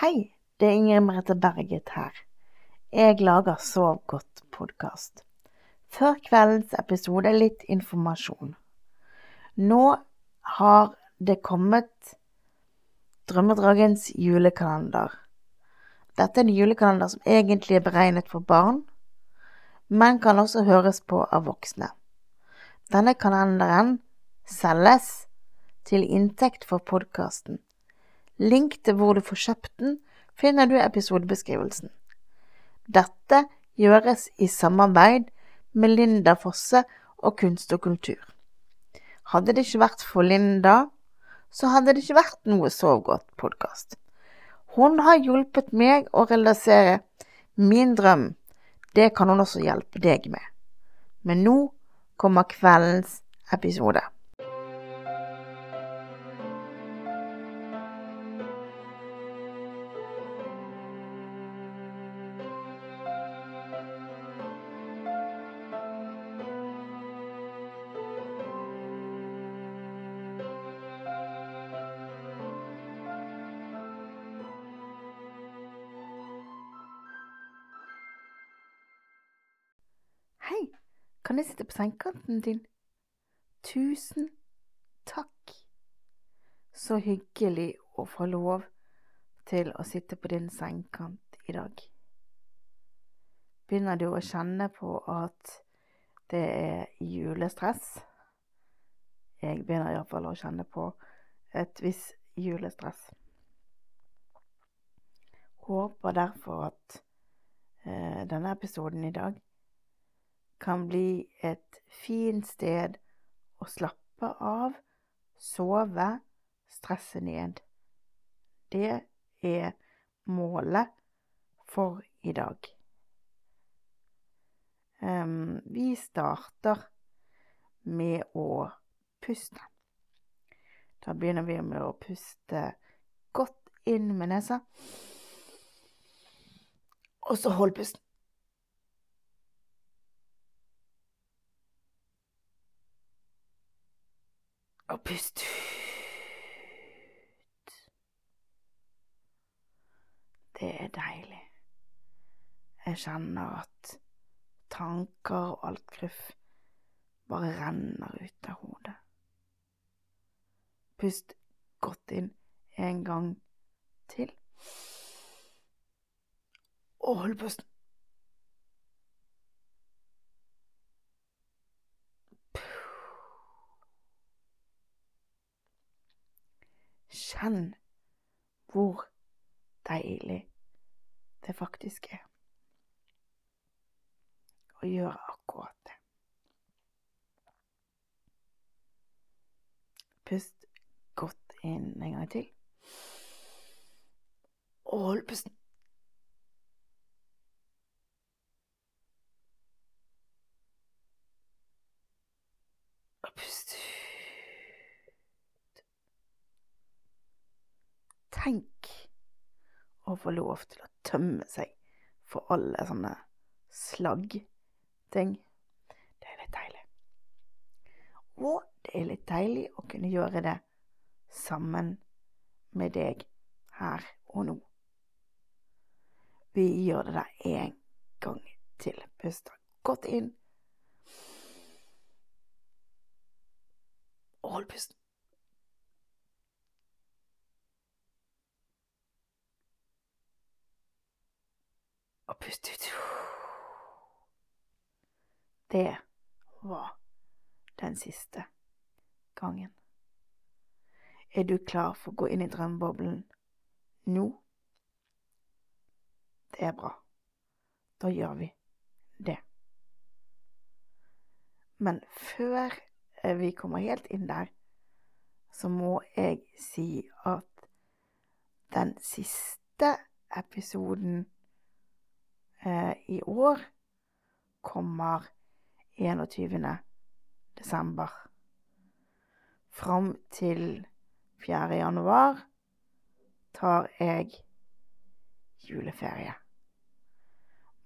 Hei, det er Ingrid Merete Berget her. Jeg lager Sov godt-podkast. Før kveldens episode litt informasjon. Nå har det kommet Drømmedragens julekalender. Dette er en julekalender som egentlig er beregnet for barn, men kan også høres på av voksne. Denne kalenderen selges til inntekt for podkasten. Link til hvor du får kjøpt den, finner du i episodebeskrivelsen. Dette gjøres i samarbeid med Linda Fosse og Kunst og kultur. Hadde det ikke vært for Linda, så hadde det ikke vært noe Sov godt-podkast. Hun har hjulpet meg å realisere min drøm. Det kan hun også hjelpe deg med. Men nå kommer kveldens episode. Kan jeg sitte på sengekanten din? Tusen takk. Så hyggelig å få lov til å sitte på din sengekant i dag. Begynner du å kjenne på at det er julestress? Jeg begynner iallfall å kjenne på et visst julestress. Håper derfor at eh, denne episoden i dag kan bli et fint sted å slappe av, sove, stresse ned. Det er målet for i dag. Um, vi starter med å puste. Da begynner vi med å puste godt inn med nesa. Og så hold pusten. Og pust ut. Det er deilig. Jeg kjenner at tanker og alt gruff bare renner ut av hodet. Pust godt inn en gang til. Og hold pusten. Kjenn hvor deilig det faktisk er å gjøre akkurat det. Pust godt inn en gang til. Og hold pusten. Og pust ut. Tenk å få lov til å tømme seg for alle sånne slaggting. Det er litt deilig. Og det er litt deilig å kunne gjøre det sammen med deg her og nå. Vi gjør det der en gang til. Puster godt inn. Og hold pusten. Og pust ut. Det var den siste gangen. Er du klar for å gå inn i drømmeboblen nå? Det er bra. Da gjør vi det. Men før vi kommer helt inn der, så må jeg si at den siste episoden i år kommer 21. desember. Fram til 4. januar tar jeg juleferie.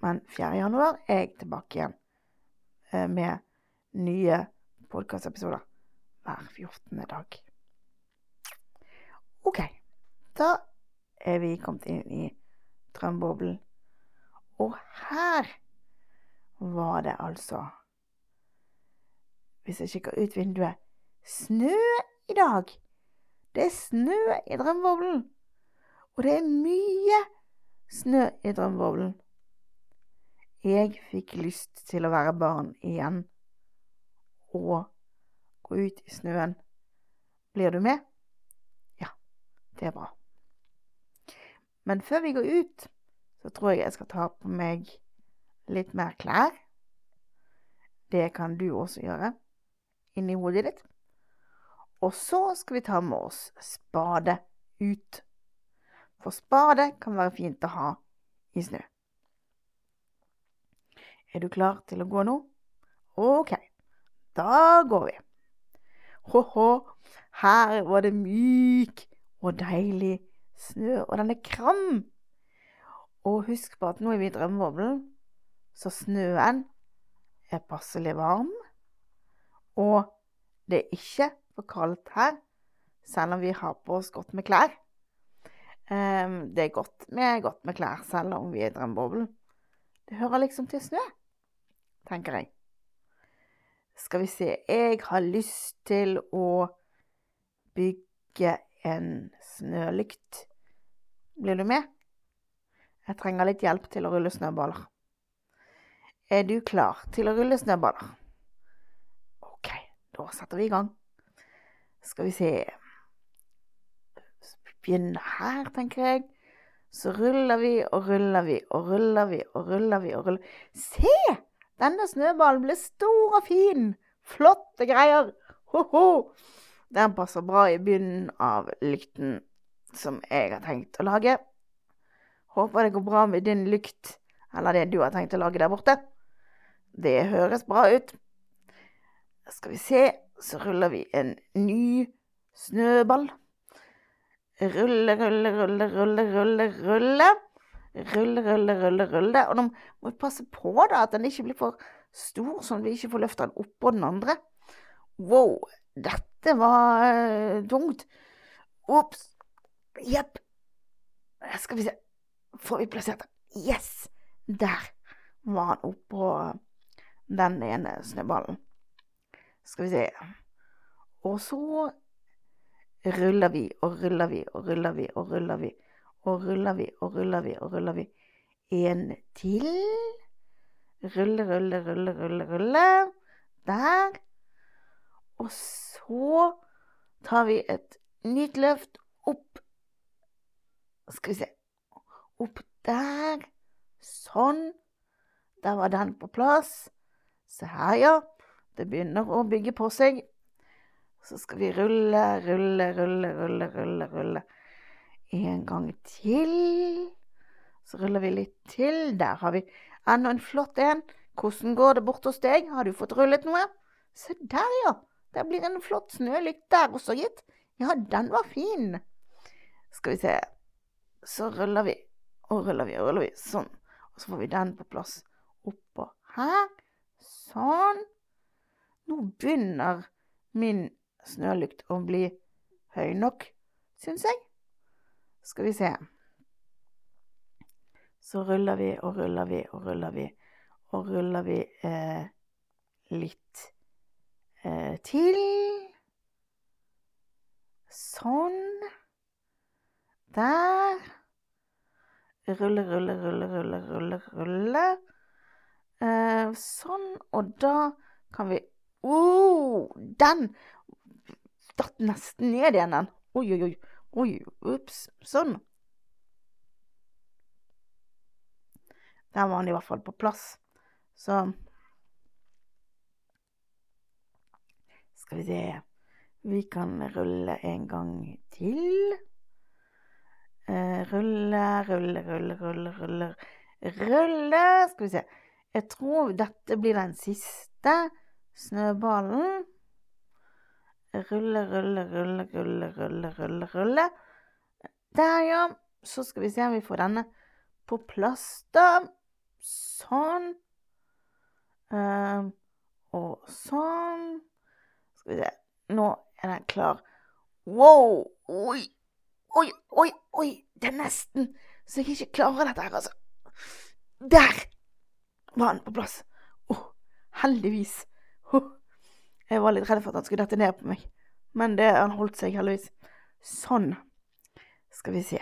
Men 4. januar er jeg tilbake igjen eh, med nye podkastepisoder hver 14. dag. OK. Da er vi kommet inn i drømmeboblen. Og her var det altså Hvis jeg kikker ut vinduet snø i dag. Det er snø i drømmeboblen. Og det er mye snø i drømmeboblen. Jeg fikk lyst til å være barn igjen og gå ut i snøen. Blir du med? Ja, det er bra. Men før vi går ut, så tror jeg jeg skal ta på meg litt mer klær. Det kan du også gjøre inni hodet ditt. Og så skal vi ta med oss spade ut. For spade kan være fint å ha i snø. Er du klar til å gå nå? OK, da går vi. Hå-hå, her var det myk og deilig snø, og den er kram. Og husk på at nå er vi i drømmeboblen, så snøen er passelig varm. Og det er ikke for kaldt her, selv om vi har på oss godt med klær. Um, det er godt med, godt med klær selv om vi er i drømmeboblen. Det hører liksom til snø, tenker jeg. Skal vi se Jeg har lyst til å bygge en snølykt. Blir du med? Jeg trenger litt hjelp til å rulle snøballer. Er du klar til å rulle snøballer? OK, da setter vi i gang. Skal vi se Begynne her, tenker jeg. Så ruller vi og ruller vi og ruller vi og ruller vi og ruller Se! Denne snøballen ble stor og fin. Flotte greier. Ho-ho! Den passer bra i bunnen av lykten som jeg har tenkt å lage. Håper det går bra med din lykt, eller det du har tenkt å lage der borte. Det høres bra ut. Skal vi se, så ruller vi en ny snøball. Rulle, rulle, rulle, rulle, rulle, rulle. Rulle, rulle, rulle, rulle. Og nå må vi passe på da, at den ikke blir for stor, sånn at vi ikke får løfta den oppå den andre. Wow, dette var uh, tungt. Ops. Jepp. Skal vi se Får vi plassert den? Yes! Der var han oppå den ene snøballen. Skal vi se Og så ruller vi og ruller vi og ruller vi og ruller vi og ruller vi og ruller vi og ruller vi. En til. Rulle, rulle, rulle, rulle, rulle. Der. Og så tar vi et nytt løft opp skal vi se Opp der. Sånn. Der var den på plass. Se her, ja. Det begynner å bygge på seg. Så skal vi rulle, rulle, rulle, rulle, rulle, rulle. En gang til. Så ruller vi litt til. Der har vi enda en flott en. Hvordan går det bort hos deg? Har du fått rullet noe? Se der, ja. Der blir en flott snølykt der også, gitt. Ja, den var fin. Skal vi se så ruller vi og ruller vi og ruller vi. Sånn. Og så får vi den på plass oppå her. Sånn. Nå begynner min snølykt å bli høy nok, syns jeg. Skal vi se. Så ruller vi og ruller vi og ruller vi og ruller vi eh, litt eh, til. Sånn. Der. Rulle, rulle, rulle, rulle, rulle, rulle. Eh, sånn. Og da kan vi oh, Den datt nesten ned igjen, den. Oi, oi, oi. Oi, ups. Sånn. Der var han i hvert fall på plass. Så Skal vi se Vi kan rulle en gang til. Eh, rulle, rulle, rulle, rulle, rulle, rulle. Skal vi se. Jeg tror dette blir den siste snøballen. Rulle, rulle, rulle, rulle, rulle, rulle, rulle. Der, ja. Så skal vi se om vi får denne på plass, da. Sånn. Uh, og sånn. Skal vi se. Nå er den klar. Wow! Oi! Oi, oi, oi. Det er nesten så jeg ikke klarer dette her, altså. Der var han på plass. Å, oh, heldigvis. Oh. Jeg var litt redd for at han skulle dette ned på meg, men det, han holdt seg heldigvis. Sånn. Skal vi se.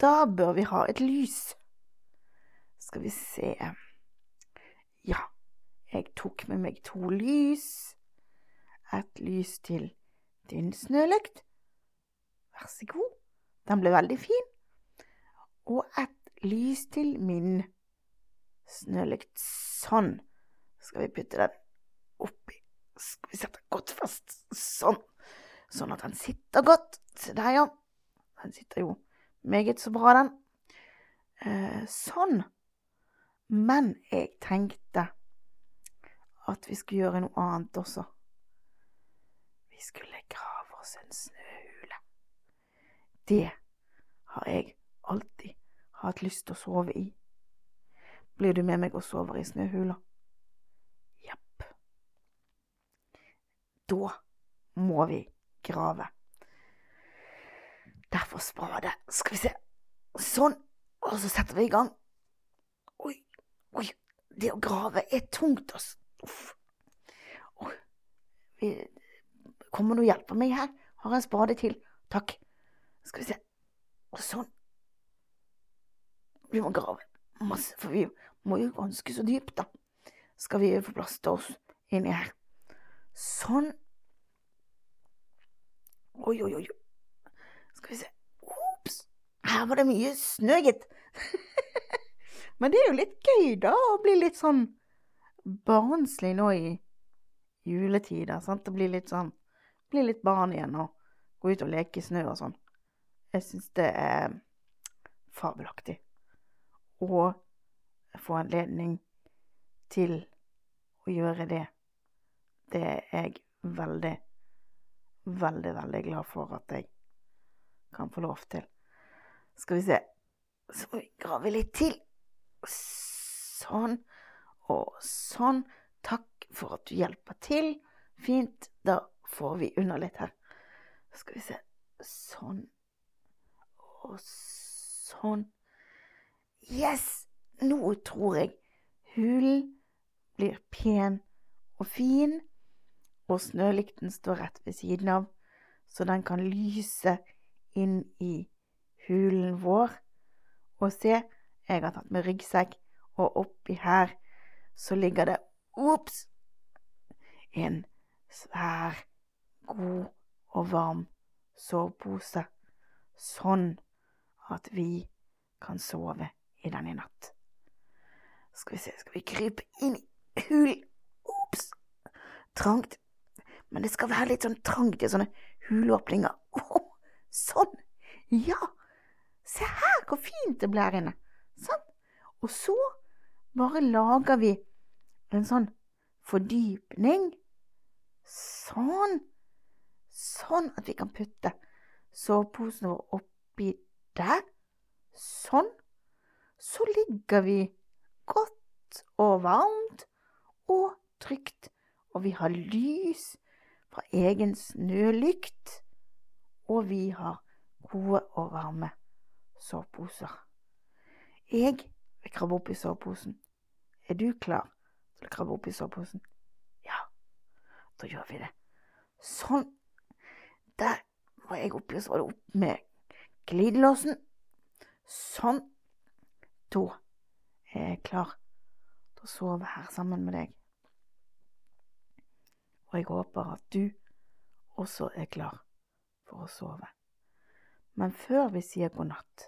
Da bør vi ha et lys. Skal vi se. Ja, jeg tok med meg to lys. Et lys til din snølykt. Vær så god. Den ble veldig fin. Og et lys til min snølykt. Sånn. Skal vi putte den oppi. Skal vi sette den godt fast. Sånn. Sånn at den sitter godt. Se der, ja. Den sitter jo meget så bra, den. Eh, sånn. Men jeg tenkte at vi skulle gjøre noe annet også. Vi skulle grave oss en snøhule. Det har jeg alltid hatt lyst til å sove i. Blir du med meg og sover i snøhula? Jepp. Da må vi grave. Derfor spade. Skal vi se. Sånn. Og så setter vi i gang. Oi, oi. Det å grave er tungt, ass. Uff. Oi. Kommer du og hjelper meg her? Har en spade til. Takk. Skal vi se. Og sånn. Vi må grave masse, for vi må jo ganske så dypt, da. Skal vi få plass til oss inni her. Sånn. Oi, oi, oi. Skal vi se. Ops. Her var det mye snø, gitt. Men det er jo litt gøy, da, å bli litt sånn barnslig nå i juletider. Sant? Det blir litt sånn Bli litt barn igjen og gå ut og leke i snø og sånn. Jeg syns det er fabelaktig. å få anledning til å gjøre det. Det er jeg veldig, veldig, veldig glad for at jeg kan få lov til. Skal vi se Så må vi grave litt til. Sånn og sånn. Takk for at du hjelper til. Fint. Da får vi under litt her. Skal vi se. Sånn og sånn. Yes! Nå tror jeg hulen blir pen og fin, og snølykten står rett ved siden av, så den kan lyse inn i hulen vår. Og se, jeg har tatt med ryggsekk, og oppi her så ligger det ops en svær, god og varm sovepose, sånn at vi kan sove i den i natt. Skal vi se, skal vi krype inn i hulen? Ops! Trangt. Men det skal være litt sånn trangt i sånne hulåpninger. Oh, sånn! Ja! Se her hvor fint det blir her inne. Sånn. Og så bare lager vi en sånn fordypning. Sånn. Sånn at vi kan putte soveposen vår oppi der. Sånn. Så ligger vi godt og varmt og trygt, og vi har lys fra egen snølykt, og vi har gode og varme soveposer. Jeg vil krabbe opp i soveposen. Er du klar til å krabbe opp i soveposen? Ja, da gjør vi det. Sånn. Der var jeg oppi, og så var det opp med glidelåsen. Sånn. Da er jeg klar til å sove her sammen med deg. Og jeg håper at du også er klar for å sove. Men før vi sier god natt,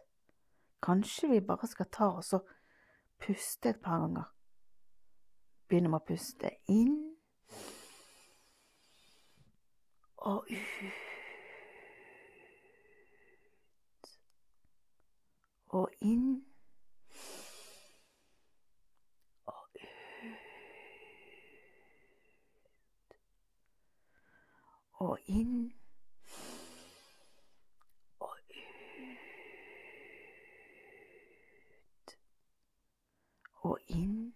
kanskje vi bare skal ta oss og puste et par ganger. Begynne med å puste inn og ut. Og inn og ut. Og inn og inn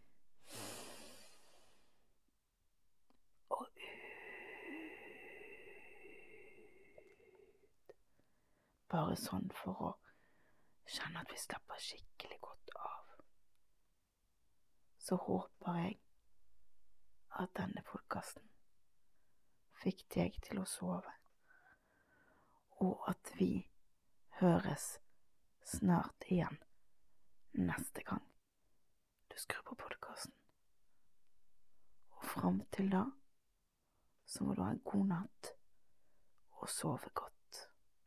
og ut. Bare bare sånn for å kjenne at vi slapper skikkelig godt av. Så håper jeg at denne podkasten fikk deg til å sove, og at vi høres snart igjen neste gang du skrur på podkasten. Og fram til da så må du ha en god natt og sove godt.